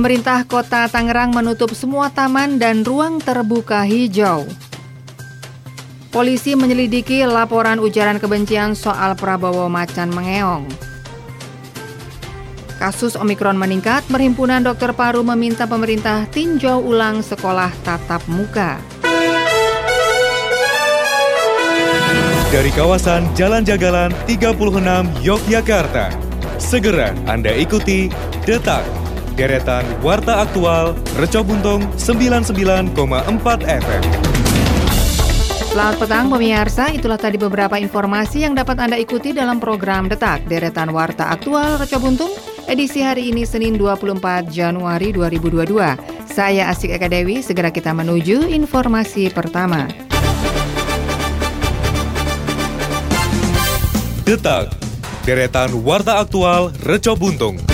Pemerintah Kota Tangerang menutup semua taman dan ruang terbuka hijau. Polisi menyelidiki laporan ujaran kebencian soal Prabowo Macan Mengeong. Kasus Omikron meningkat, Perhimpunan Dokter Paru meminta pemerintah tinjau ulang sekolah tatap muka. Dari kawasan Jalan Jagalan 36 Yogyakarta, segera Anda ikuti Detak deretan Warta Aktual Reco Buntung 99,4 FM. Selamat petang pemirsa, itulah tadi beberapa informasi yang dapat Anda ikuti dalam program Detak Deretan Warta Aktual Reco Buntung edisi hari ini Senin 24 Januari 2022. Saya Asik Eka Dewi, segera kita menuju informasi pertama. Detak deretan Warta Aktual Reco Buntung.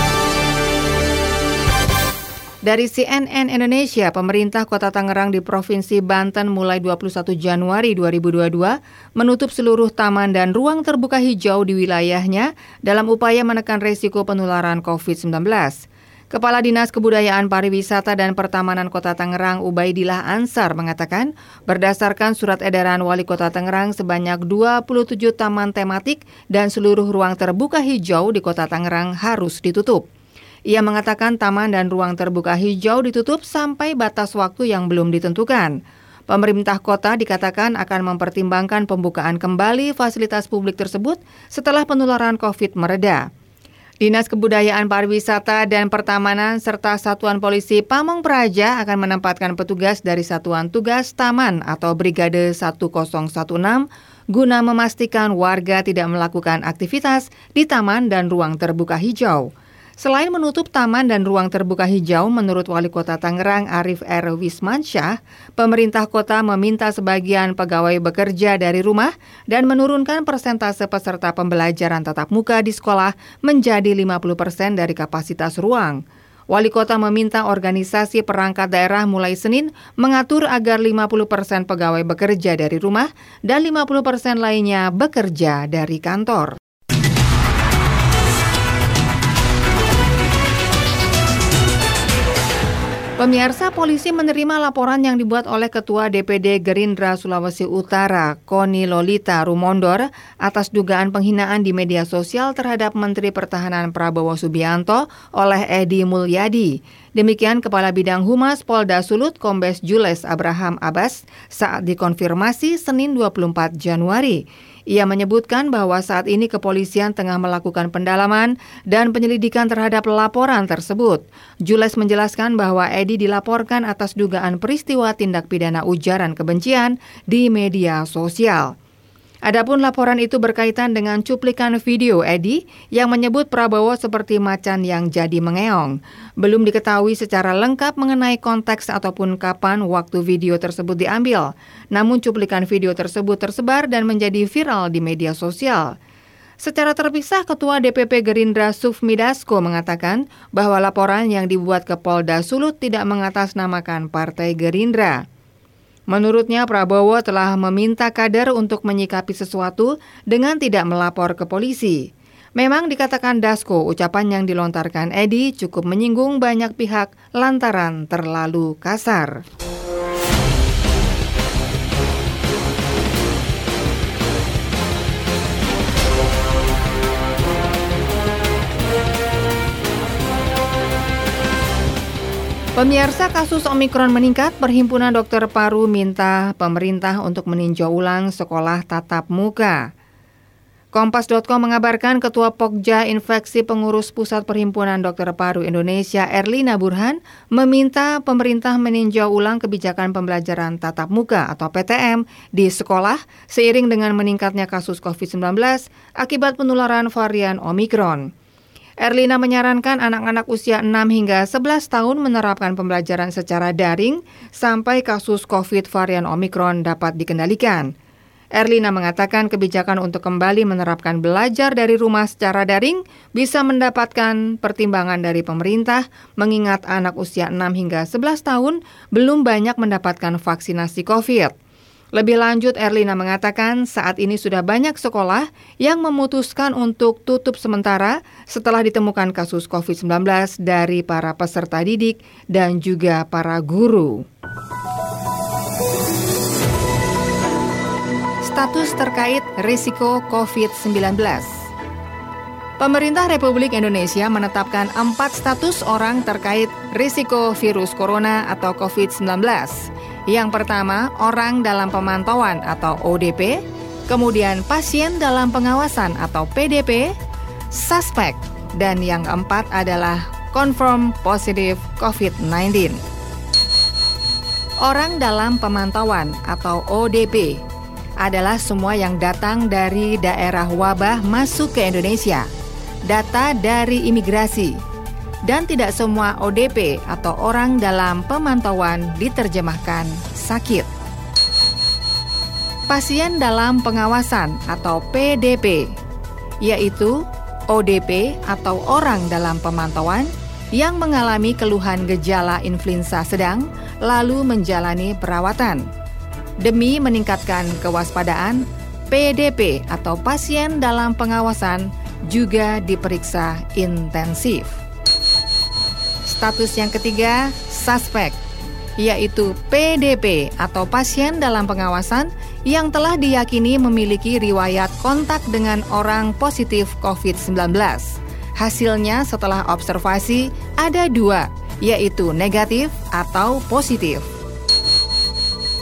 Dari CNN Indonesia, pemerintah Kota Tangerang di Provinsi Banten mulai 21 Januari 2022 menutup seluruh taman dan ruang terbuka hijau di wilayahnya dalam upaya menekan resiko penularan COVID-19. Kepala Dinas Kebudayaan Pariwisata dan Pertamanan Kota Tangerang Ubaidillah Ansar mengatakan, berdasarkan surat edaran Wali Kota Tangerang sebanyak 27 taman tematik dan seluruh ruang terbuka hijau di Kota Tangerang harus ditutup. Ia mengatakan taman dan ruang terbuka hijau ditutup sampai batas waktu yang belum ditentukan. Pemerintah kota dikatakan akan mempertimbangkan pembukaan kembali fasilitas publik tersebut setelah penularan COVID mereda. Dinas Kebudayaan Pariwisata dan Pertamanan serta Satuan Polisi Pamong Praja akan menempatkan petugas dari Satuan Tugas Taman atau Brigade 1016 guna memastikan warga tidak melakukan aktivitas di taman dan ruang terbuka hijau. Selain menutup taman dan ruang terbuka hijau, menurut Wali Kota Tangerang Arif R. Wismansyah, pemerintah kota meminta sebagian pegawai bekerja dari rumah dan menurunkan persentase peserta pembelajaran tatap muka di sekolah menjadi 50 persen dari kapasitas ruang. Wali kota meminta organisasi perangkat daerah mulai Senin mengatur agar 50 persen pegawai bekerja dari rumah dan 50 persen lainnya bekerja dari kantor. Pemirsa polisi menerima laporan yang dibuat oleh Ketua DPD Gerindra Sulawesi Utara, Koni Lolita Rumondor, atas dugaan penghinaan di media sosial terhadap Menteri Pertahanan Prabowo Subianto oleh Edi Mulyadi. Demikian Kepala Bidang Humas Polda Sulut Kombes Jules Abraham Abbas saat dikonfirmasi Senin 24 Januari. Ia menyebutkan bahwa saat ini kepolisian tengah melakukan pendalaman dan penyelidikan terhadap laporan tersebut. Jules menjelaskan bahwa Edi dilaporkan atas dugaan peristiwa tindak pidana ujaran kebencian di media sosial. Adapun laporan itu berkaitan dengan cuplikan video Edi yang menyebut Prabowo seperti macan yang jadi mengeong. Belum diketahui secara lengkap mengenai konteks ataupun kapan waktu video tersebut diambil. Namun cuplikan video tersebut tersebar dan menjadi viral di media sosial. Secara terpisah, Ketua DPP Gerindra Sufmi Dasko mengatakan bahwa laporan yang dibuat ke Polda Sulut tidak mengatasnamakan Partai Gerindra. Menurutnya Prabowo telah meminta kader untuk menyikapi sesuatu dengan tidak melapor ke polisi. Memang dikatakan Dasko, ucapan yang dilontarkan Edi cukup menyinggung banyak pihak lantaran terlalu kasar. Pemirsa kasus Omikron meningkat, Perhimpunan Dokter Paru minta pemerintah untuk meninjau ulang sekolah tatap muka. Kompas.com mengabarkan Ketua Pokja Infeksi Pengurus Pusat Perhimpunan Dokter Paru Indonesia Erlina Burhan meminta pemerintah meninjau ulang kebijakan pembelajaran tatap muka atau PTM di sekolah seiring dengan meningkatnya kasus COVID-19 akibat penularan varian Omikron. Erlina menyarankan anak-anak usia 6 hingga 11 tahun menerapkan pembelajaran secara daring sampai kasus COVID varian Omikron dapat dikendalikan. Erlina mengatakan kebijakan untuk kembali menerapkan belajar dari rumah secara daring bisa mendapatkan pertimbangan dari pemerintah mengingat anak usia 6 hingga 11 tahun belum banyak mendapatkan vaksinasi COVID. Lebih lanjut, Erlina mengatakan saat ini sudah banyak sekolah yang memutuskan untuk tutup sementara setelah ditemukan kasus COVID-19 dari para peserta didik dan juga para guru. Status terkait risiko COVID-19 Pemerintah Republik Indonesia menetapkan empat status orang terkait risiko virus corona atau COVID-19. Yang pertama, orang dalam pemantauan atau ODP, kemudian pasien dalam pengawasan atau PDP, suspek, dan yang keempat adalah confirm positif COVID-19. Orang dalam pemantauan atau ODP adalah semua yang datang dari daerah wabah masuk ke Indonesia – data dari imigrasi, dan tidak semua ODP atau orang dalam pemantauan diterjemahkan sakit. Pasien dalam pengawasan atau PDP, yaitu ODP atau orang dalam pemantauan yang mengalami keluhan gejala influenza sedang lalu menjalani perawatan. Demi meningkatkan kewaspadaan, PDP atau pasien dalam pengawasan juga diperiksa intensif. Status yang ketiga, suspek, yaitu PDP atau pasien dalam pengawasan yang telah diyakini memiliki riwayat kontak dengan orang positif COVID-19. Hasilnya setelah observasi ada dua, yaitu negatif atau positif.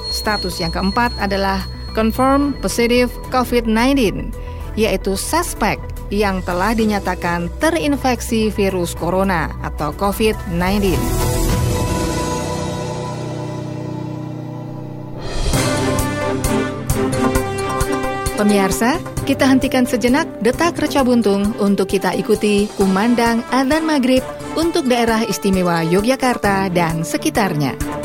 Status yang keempat adalah confirm positive COVID-19, yaitu suspek yang telah dinyatakan terinfeksi virus corona atau COVID-19. Pemirsa, kita hentikan sejenak detak reca buntung untuk kita ikuti kumandang adzan maghrib untuk daerah istimewa Yogyakarta dan sekitarnya.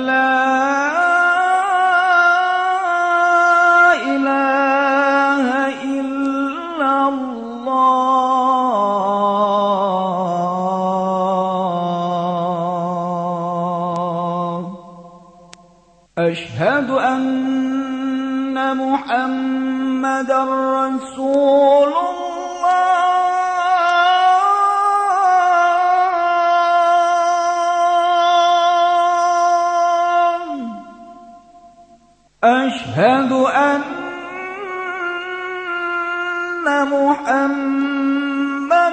أشهد أن محمد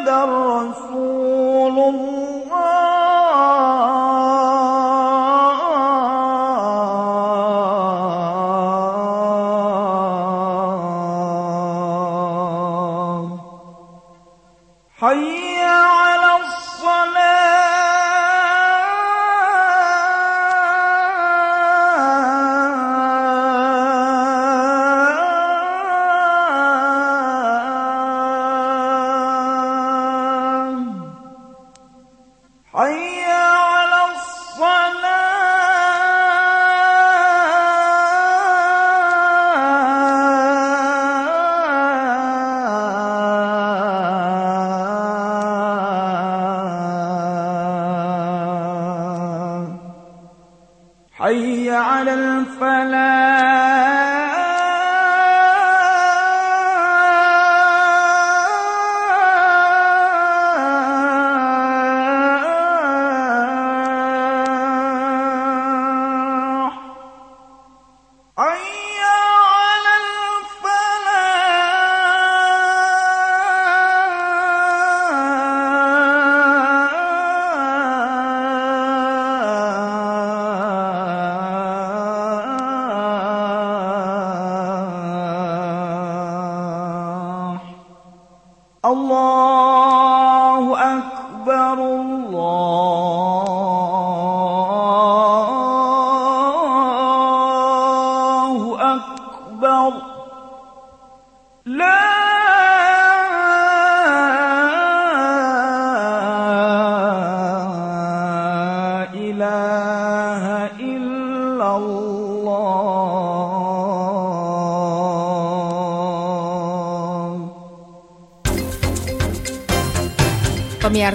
رسول الله. حي على الفلاح.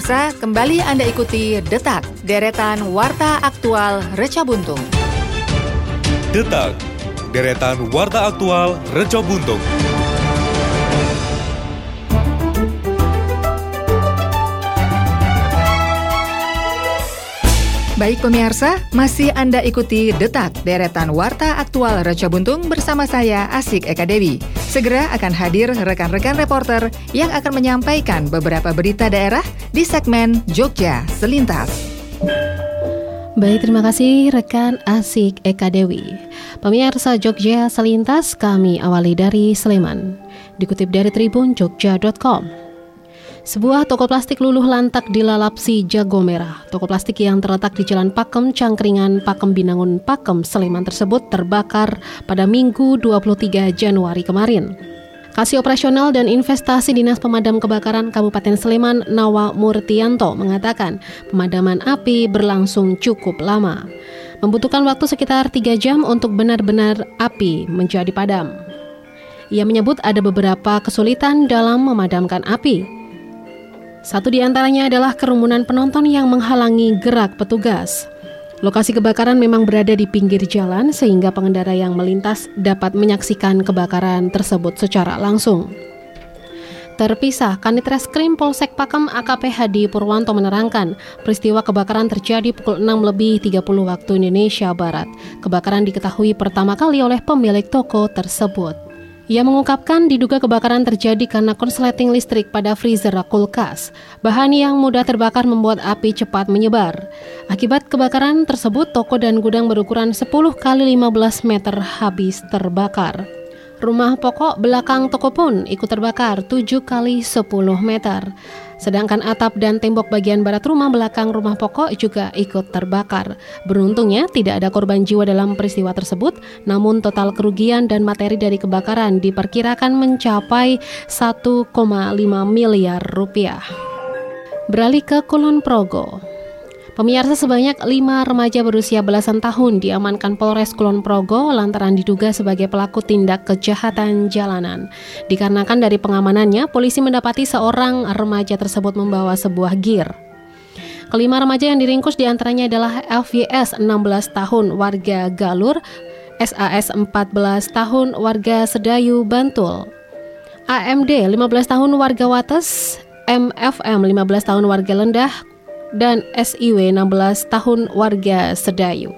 Pemirsa, kembali Anda ikuti Detak, deretan Warta Aktual Reca Buntung. Detak, deretan Warta Aktual Reco Buntung. Baik pemirsa, masih Anda ikuti Detak, deretan Warta Aktual Reca Buntung bersama saya Asik Eka Dewi. Segera akan hadir rekan-rekan reporter yang akan menyampaikan beberapa berita daerah di segmen Jogja Selintas. Baik, terima kasih rekan Asik Eka Dewi. Pemirsa Jogja Selintas kami awali dari Sleman. Dikutip dari Tribun Jogja.com. Sebuah toko plastik luluh lantak dilalap si jago merah. Toko plastik yang terletak di Jalan Pakem, Cangkringan, Pakem Binangun, Pakem, Sleman tersebut terbakar pada Minggu 23 Januari kemarin. Kasih Operasional dan Investasi Dinas Pemadam Kebakaran Kabupaten Sleman Nawa Murtianto mengatakan pemadaman api berlangsung cukup lama. Membutuhkan waktu sekitar 3 jam untuk benar-benar api menjadi padam. Ia menyebut ada beberapa kesulitan dalam memadamkan api. Satu di antaranya adalah kerumunan penonton yang menghalangi gerak petugas. Lokasi kebakaran memang berada di pinggir jalan sehingga pengendara yang melintas dapat menyaksikan kebakaran tersebut secara langsung. Terpisah, Kanit Reskrim Polsek Pakem AKP Hadi Purwanto menerangkan, peristiwa kebakaran terjadi pukul 6 lebih 30 waktu Indonesia Barat. Kebakaran diketahui pertama kali oleh pemilik toko tersebut. Ia mengungkapkan diduga kebakaran terjadi karena konsleting listrik pada freezer kulkas. Bahan yang mudah terbakar membuat api cepat menyebar. Akibat kebakaran tersebut, toko dan gudang berukuran 10 kali 15 meter habis terbakar. Rumah pokok belakang toko pun ikut terbakar 7 kali 10 meter. Sedangkan atap dan tembok bagian barat rumah belakang rumah pokok juga ikut terbakar. Beruntungnya tidak ada korban jiwa dalam peristiwa tersebut, namun total kerugian dan materi dari kebakaran diperkirakan mencapai 1,5 miliar rupiah. Beralih ke Kulon Progo. Pemirsa sebanyak lima remaja berusia belasan tahun diamankan Polres Kulon Progo lantaran diduga sebagai pelaku tindak kejahatan jalanan. Dikarenakan dari pengamanannya, polisi mendapati seorang remaja tersebut membawa sebuah gear. Kelima remaja yang diringkus di antaranya adalah FYS 16 tahun warga Galur, SAS 14 tahun warga Sedayu, Bantul, AMD 15 tahun warga Wates, MFM 15 tahun warga Lendah, dan SIW 16 tahun warga Sedayu.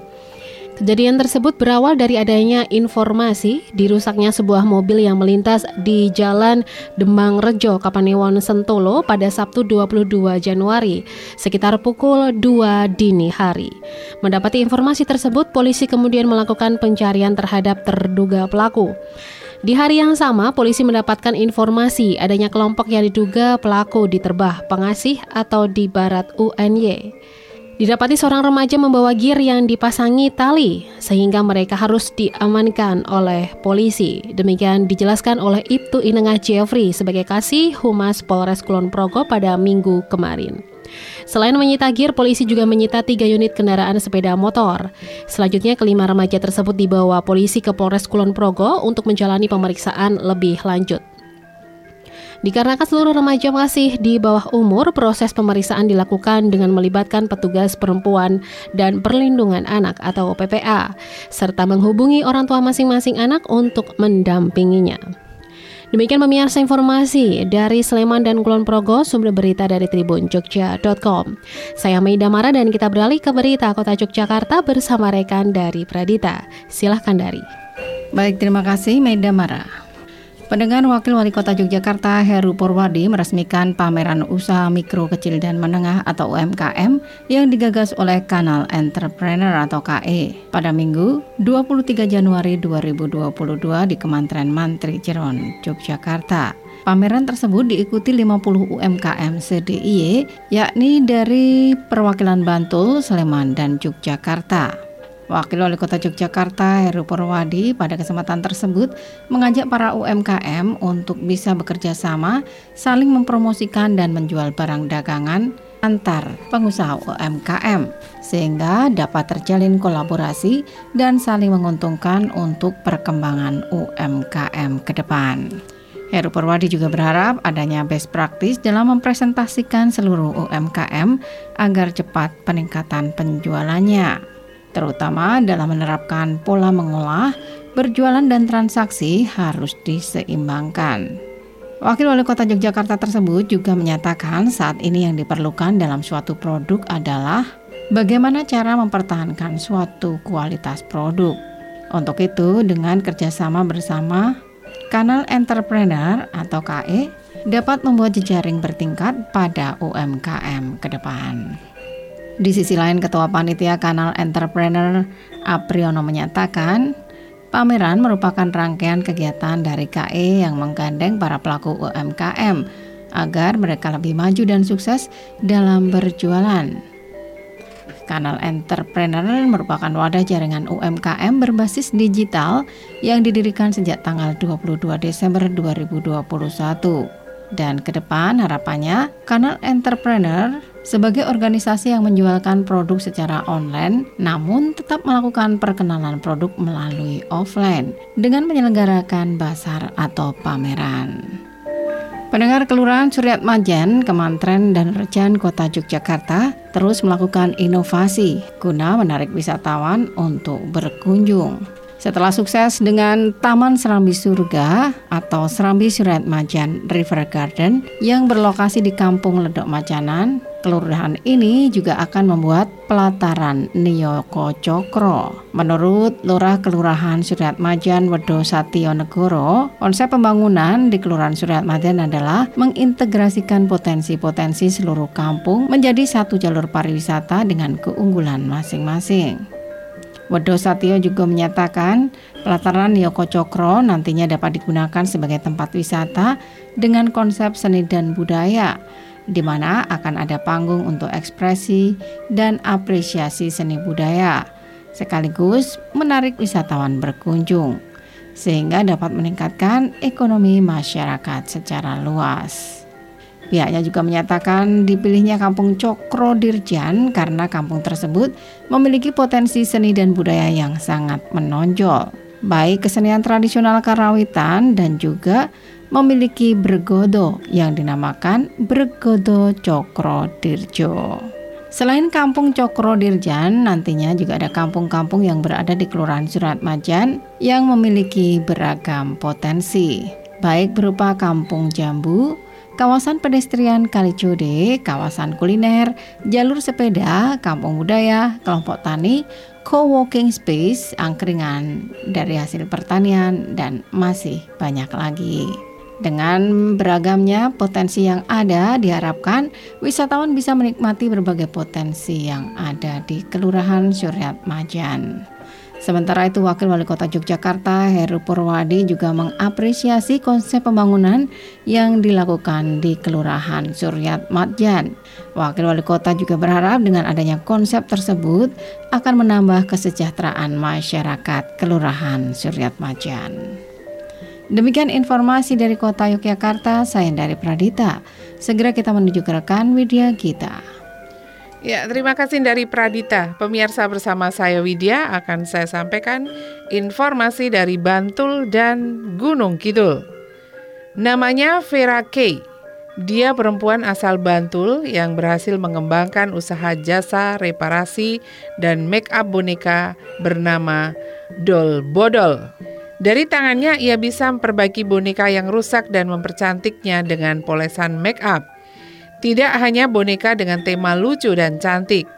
Kejadian tersebut berawal dari adanya informasi dirusaknya sebuah mobil yang melintas di Jalan Demang Rejo, Kapanewon, Sentolo pada Sabtu 22 Januari sekitar pukul 2 dini hari. Mendapati informasi tersebut, polisi kemudian melakukan pencarian terhadap terduga pelaku. Di hari yang sama, polisi mendapatkan informasi adanya kelompok yang diduga pelaku di Terbah, Pengasih atau di Barat UNY. Didapati seorang remaja membawa gear yang dipasangi tali, sehingga mereka harus diamankan oleh polisi. Demikian dijelaskan oleh Ibtu Inengah Jeffrey sebagai kasih Humas Polres Kulon Progo pada minggu kemarin. Selain menyita gear, polisi juga menyita tiga unit kendaraan sepeda motor. Selanjutnya, kelima remaja tersebut dibawa polisi ke Polres Kulon Progo untuk menjalani pemeriksaan lebih lanjut. Dikarenakan seluruh remaja masih di bawah umur, proses pemeriksaan dilakukan dengan melibatkan petugas perempuan dan perlindungan anak atau PPA, serta menghubungi orang tua masing-masing anak untuk mendampinginya. Demikian pemirsa informasi dari Sleman dan Kulon Progo, sumber berita dari Tribun Jogja.com. Saya Maida Mara dan kita beralih ke berita Kota Yogyakarta bersama rekan dari Pradita. Silahkan dari. Baik, terima kasih Maida Mara. Pendengar Wakil Wali Kota Yogyakarta Heru Purwadi meresmikan pameran usaha mikro kecil dan menengah atau UMKM yang digagas oleh Kanal Entrepreneur atau KE pada Minggu 23 Januari 2022 di Kementerian Mantri Ciron, Yogyakarta. Pameran tersebut diikuti 50 UMKM CDIY yakni dari perwakilan Bantul, Sleman, dan Yogyakarta. Wakil Wali Kota Yogyakarta Heru Purwadi pada kesempatan tersebut mengajak para UMKM untuk bisa bekerja sama, saling mempromosikan dan menjual barang dagangan antar pengusaha UMKM sehingga dapat terjalin kolaborasi dan saling menguntungkan untuk perkembangan UMKM ke depan. Heru Purwadi juga berharap adanya best practice dalam mempresentasikan seluruh UMKM agar cepat peningkatan penjualannya terutama dalam menerapkan pola mengolah, berjualan dan transaksi harus diseimbangkan. Wakil Wali Kota Yogyakarta tersebut juga menyatakan saat ini yang diperlukan dalam suatu produk adalah bagaimana cara mempertahankan suatu kualitas produk. Untuk itu, dengan kerjasama bersama Kanal Entrepreneur atau KE dapat membuat jejaring bertingkat pada UMKM ke depan. Di sisi lain, Ketua Panitia Kanal Entrepreneur Apriono menyatakan, pameran merupakan rangkaian kegiatan dari KE yang menggandeng para pelaku UMKM agar mereka lebih maju dan sukses dalam berjualan. Kanal Entrepreneur merupakan wadah jaringan UMKM berbasis digital yang didirikan sejak tanggal 22 Desember 2021. Dan ke depan harapannya Kanal Entrepreneur sebagai organisasi yang menjualkan produk secara online, namun tetap melakukan perkenalan produk melalui offline dengan menyelenggarakan basar atau pameran. Pendengar Kelurahan Suryat Majen, Kementerian dan Rejan Kota Yogyakarta terus melakukan inovasi guna menarik wisatawan untuk berkunjung. Setelah sukses dengan Taman Serambi Surga atau Serambi Suryat Majan River Garden yang berlokasi di Kampung Ledok Majanan, kelurahan ini juga akan membuat pelataran Niyoko Cokro. Menurut Lurah Kelurahan Suryat Majan Wedo Satyo Negoro, konsep pembangunan di Kelurahan Suryat Majan adalah mengintegrasikan potensi-potensi seluruh kampung menjadi satu jalur pariwisata dengan keunggulan masing-masing. Wedo Satyo juga menyatakan pelataran Niyoko Cokro nantinya dapat digunakan sebagai tempat wisata dengan konsep seni dan budaya di mana akan ada panggung untuk ekspresi dan apresiasi seni budaya, sekaligus menarik wisatawan berkunjung, sehingga dapat meningkatkan ekonomi masyarakat secara luas. Pihaknya juga menyatakan dipilihnya Kampung Cokro Dirjan karena kampung tersebut memiliki potensi seni dan budaya yang sangat menonjol, baik kesenian tradisional Karawitan dan juga memiliki bergodo yang dinamakan Bergodo Cokro Dirjo. Selain kampung Cokro Dirjan, nantinya juga ada kampung-kampung yang berada di Kelurahan Surat Majan yang memiliki beragam potensi, baik berupa kampung jambu, kawasan pedestrian Kalicode, kawasan kuliner, jalur sepeda, kampung budaya, kelompok tani, co-working space, angkringan dari hasil pertanian, dan masih banyak lagi. Dengan beragamnya potensi yang ada, diharapkan wisatawan bisa menikmati berbagai potensi yang ada di Kelurahan Suryat Majan. Sementara itu, Wakil Wali Kota Yogyakarta Heru Purwadi juga mengapresiasi konsep pembangunan yang dilakukan di Kelurahan Suryat Majan. Wakil Wali Kota juga berharap dengan adanya konsep tersebut akan menambah kesejahteraan masyarakat Kelurahan Suryat Majan. Demikian informasi dari kota Yogyakarta, saya dari Pradita. Segera kita menuju ke rekan Widya kita. Ya, terima kasih dari Pradita. Pemirsa bersama saya Widya akan saya sampaikan informasi dari Bantul dan Gunung Kidul. Namanya Vera Kay. Dia perempuan asal Bantul yang berhasil mengembangkan usaha jasa reparasi dan make up boneka bernama Dol Bodol. Dari tangannya ia bisa memperbaiki boneka yang rusak dan mempercantiknya dengan polesan make up. Tidak hanya boneka dengan tema lucu dan cantik,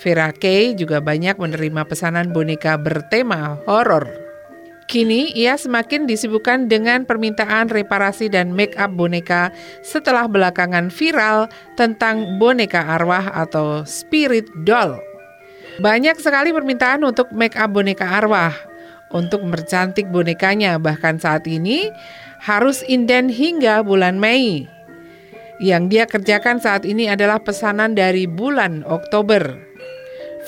Vera Kay juga banyak menerima pesanan boneka bertema horor. Kini ia semakin disibukkan dengan permintaan reparasi dan make up boneka setelah belakangan viral tentang boneka arwah atau spirit doll. Banyak sekali permintaan untuk make up boneka arwah untuk mempercantik bonekanya bahkan saat ini harus inden hingga bulan Mei. Yang dia kerjakan saat ini adalah pesanan dari bulan Oktober.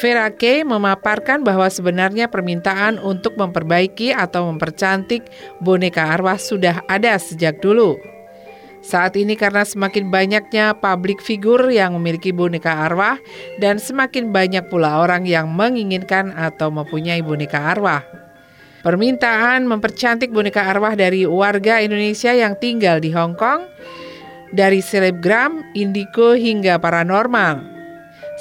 Vera K memaparkan bahwa sebenarnya permintaan untuk memperbaiki atau mempercantik boneka arwah sudah ada sejak dulu. Saat ini karena semakin banyaknya publik figur yang memiliki boneka arwah dan semakin banyak pula orang yang menginginkan atau mempunyai boneka arwah. Permintaan mempercantik boneka arwah dari warga Indonesia yang tinggal di Hong Kong, dari selebgram, indigo hingga paranormal.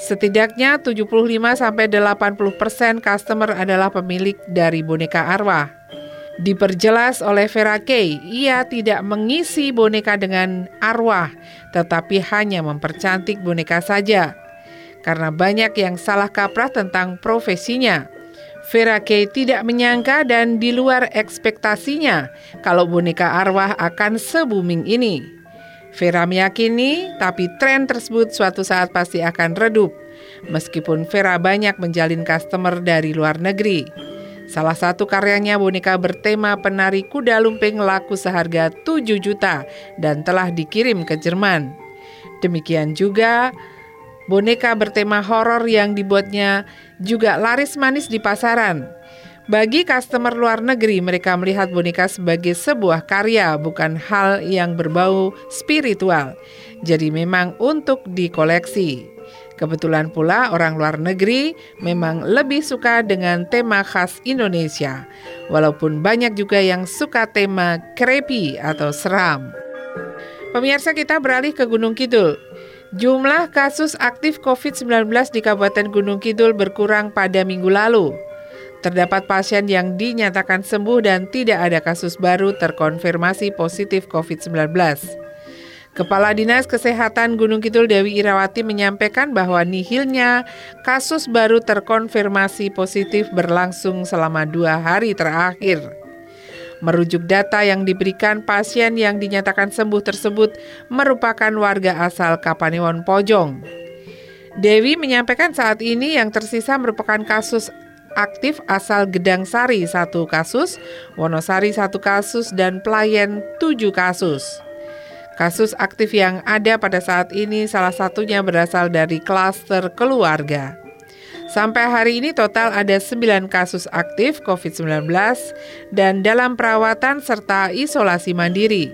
Setidaknya 75 sampai 80% persen customer adalah pemilik dari boneka arwah. Diperjelas oleh Vera Kay, ia tidak mengisi boneka dengan arwah, tetapi hanya mempercantik boneka saja. Karena banyak yang salah kaprah tentang profesinya. Vera Kay tidak menyangka dan di luar ekspektasinya kalau boneka arwah akan se-booming ini. Vera meyakini, tapi tren tersebut suatu saat pasti akan redup, meskipun Vera banyak menjalin customer dari luar negeri. Salah satu karyanya boneka bertema penari kuda lumping laku seharga 7 juta dan telah dikirim ke Jerman. Demikian juga boneka bertema horor yang dibuatnya juga laris manis di pasaran. Bagi customer luar negeri, mereka melihat boneka sebagai sebuah karya, bukan hal yang berbau spiritual. Jadi memang untuk dikoleksi. Kebetulan pula orang luar negeri memang lebih suka dengan tema khas Indonesia, walaupun banyak juga yang suka tema creepy atau seram. Pemirsa kita beralih ke Gunung Kidul. Jumlah kasus aktif COVID-19 di Kabupaten Gunung Kidul berkurang pada minggu lalu. Terdapat pasien yang dinyatakan sembuh dan tidak ada kasus baru terkonfirmasi positif COVID-19. Kepala Dinas Kesehatan Gunung Kidul Dewi Irawati menyampaikan bahwa nihilnya kasus baru terkonfirmasi positif berlangsung selama dua hari terakhir. Merujuk data yang diberikan pasien yang dinyatakan sembuh tersebut merupakan warga asal Kapanewon Pojong. Dewi menyampaikan saat ini yang tersisa merupakan kasus aktif asal Gedang Sari satu kasus, Wonosari satu kasus, dan Pelayan tujuh kasus. Kasus aktif yang ada pada saat ini salah satunya berasal dari klaster keluarga. Sampai hari ini total ada 9 kasus aktif COVID-19 dan dalam perawatan serta isolasi mandiri.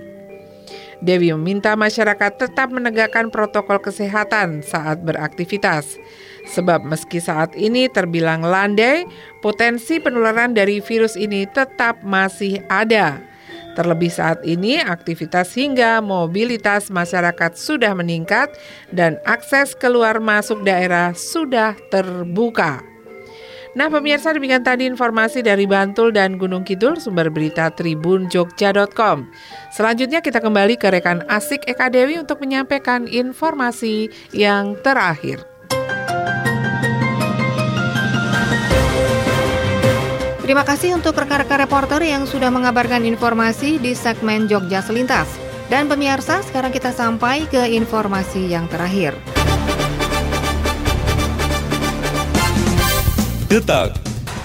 Dewi meminta masyarakat tetap menegakkan protokol kesehatan saat beraktivitas. Sebab meski saat ini terbilang landai, potensi penularan dari virus ini tetap masih ada. Terlebih saat ini aktivitas hingga mobilitas masyarakat sudah meningkat dan akses keluar masuk daerah sudah terbuka. Nah pemirsa demikian tadi informasi dari Bantul dan Gunung Kidul sumber berita tribunjogja.com. Selanjutnya kita kembali ke rekan Asik Eka Dewi untuk menyampaikan informasi yang terakhir. Terima kasih untuk rekan-rekan reporter yang sudah mengabarkan informasi di segmen Jogja Selintas. Dan pemirsa, sekarang kita sampai ke informasi yang terakhir. Detak,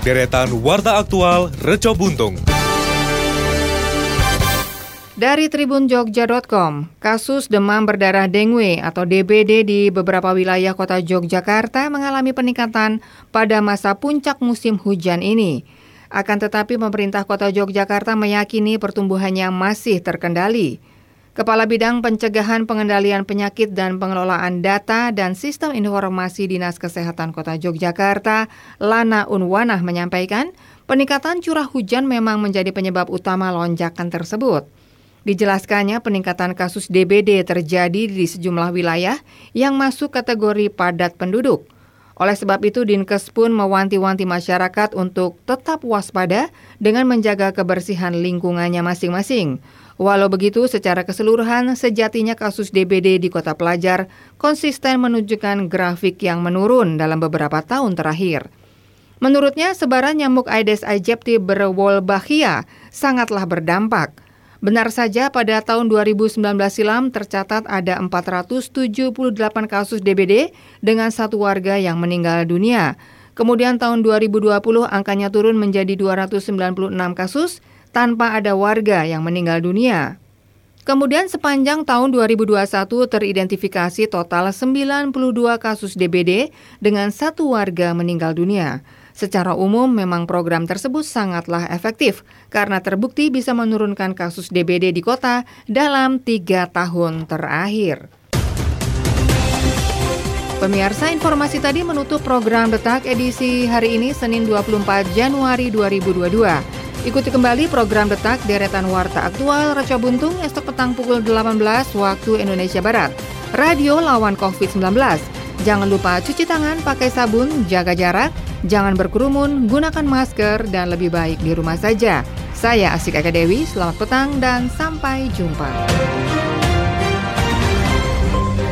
deretan warta aktual Reco Buntung. Dari tribunjogja.com, kasus demam berdarah dengue atau DBD di beberapa wilayah kota Yogyakarta mengalami peningkatan pada masa puncak musim hujan ini. Akan tetapi pemerintah kota Yogyakarta meyakini pertumbuhannya masih terkendali. Kepala Bidang Pencegahan Pengendalian Penyakit dan Pengelolaan Data dan Sistem Informasi Dinas Kesehatan Kota Yogyakarta, Lana Unwanah menyampaikan, peningkatan curah hujan memang menjadi penyebab utama lonjakan tersebut. Dijelaskannya peningkatan kasus DBD terjadi di sejumlah wilayah yang masuk kategori padat penduduk. Oleh sebab itu, Dinkes pun mewanti-wanti masyarakat untuk tetap waspada dengan menjaga kebersihan lingkungannya masing-masing. Walau begitu, secara keseluruhan, sejatinya kasus DBD di kota pelajar konsisten menunjukkan grafik yang menurun dalam beberapa tahun terakhir. Menurutnya, sebaran nyamuk Aedes aegypti berwolbachia sangatlah berdampak. Benar saja pada tahun 2019 silam tercatat ada 478 kasus DBD dengan satu warga yang meninggal dunia. Kemudian tahun 2020 angkanya turun menjadi 296 kasus tanpa ada warga yang meninggal dunia. Kemudian sepanjang tahun 2021 teridentifikasi total 92 kasus DBD dengan satu warga meninggal dunia. Secara umum, memang program tersebut sangatlah efektif karena terbukti bisa menurunkan kasus DBD di kota dalam tiga tahun terakhir. Pemirsa informasi tadi menutup program Detak edisi hari ini Senin 24 Januari 2022. Ikuti kembali program Detak Deretan Warta Aktual Raca Buntung esok petang pukul 18 waktu Indonesia Barat. Radio lawan COVID-19. Jangan lupa cuci tangan pakai sabun, jaga jarak, jangan berkerumun, gunakan masker, dan lebih baik di rumah saja. Saya Asik Eka Dewi, selamat petang dan sampai jumpa.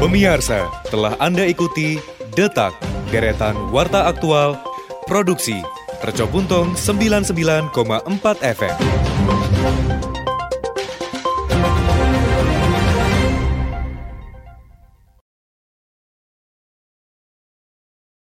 Pemirsa, telah Anda ikuti Detak, Deretan Warta Aktual, Produksi, Tercobuntung 99,4 FM.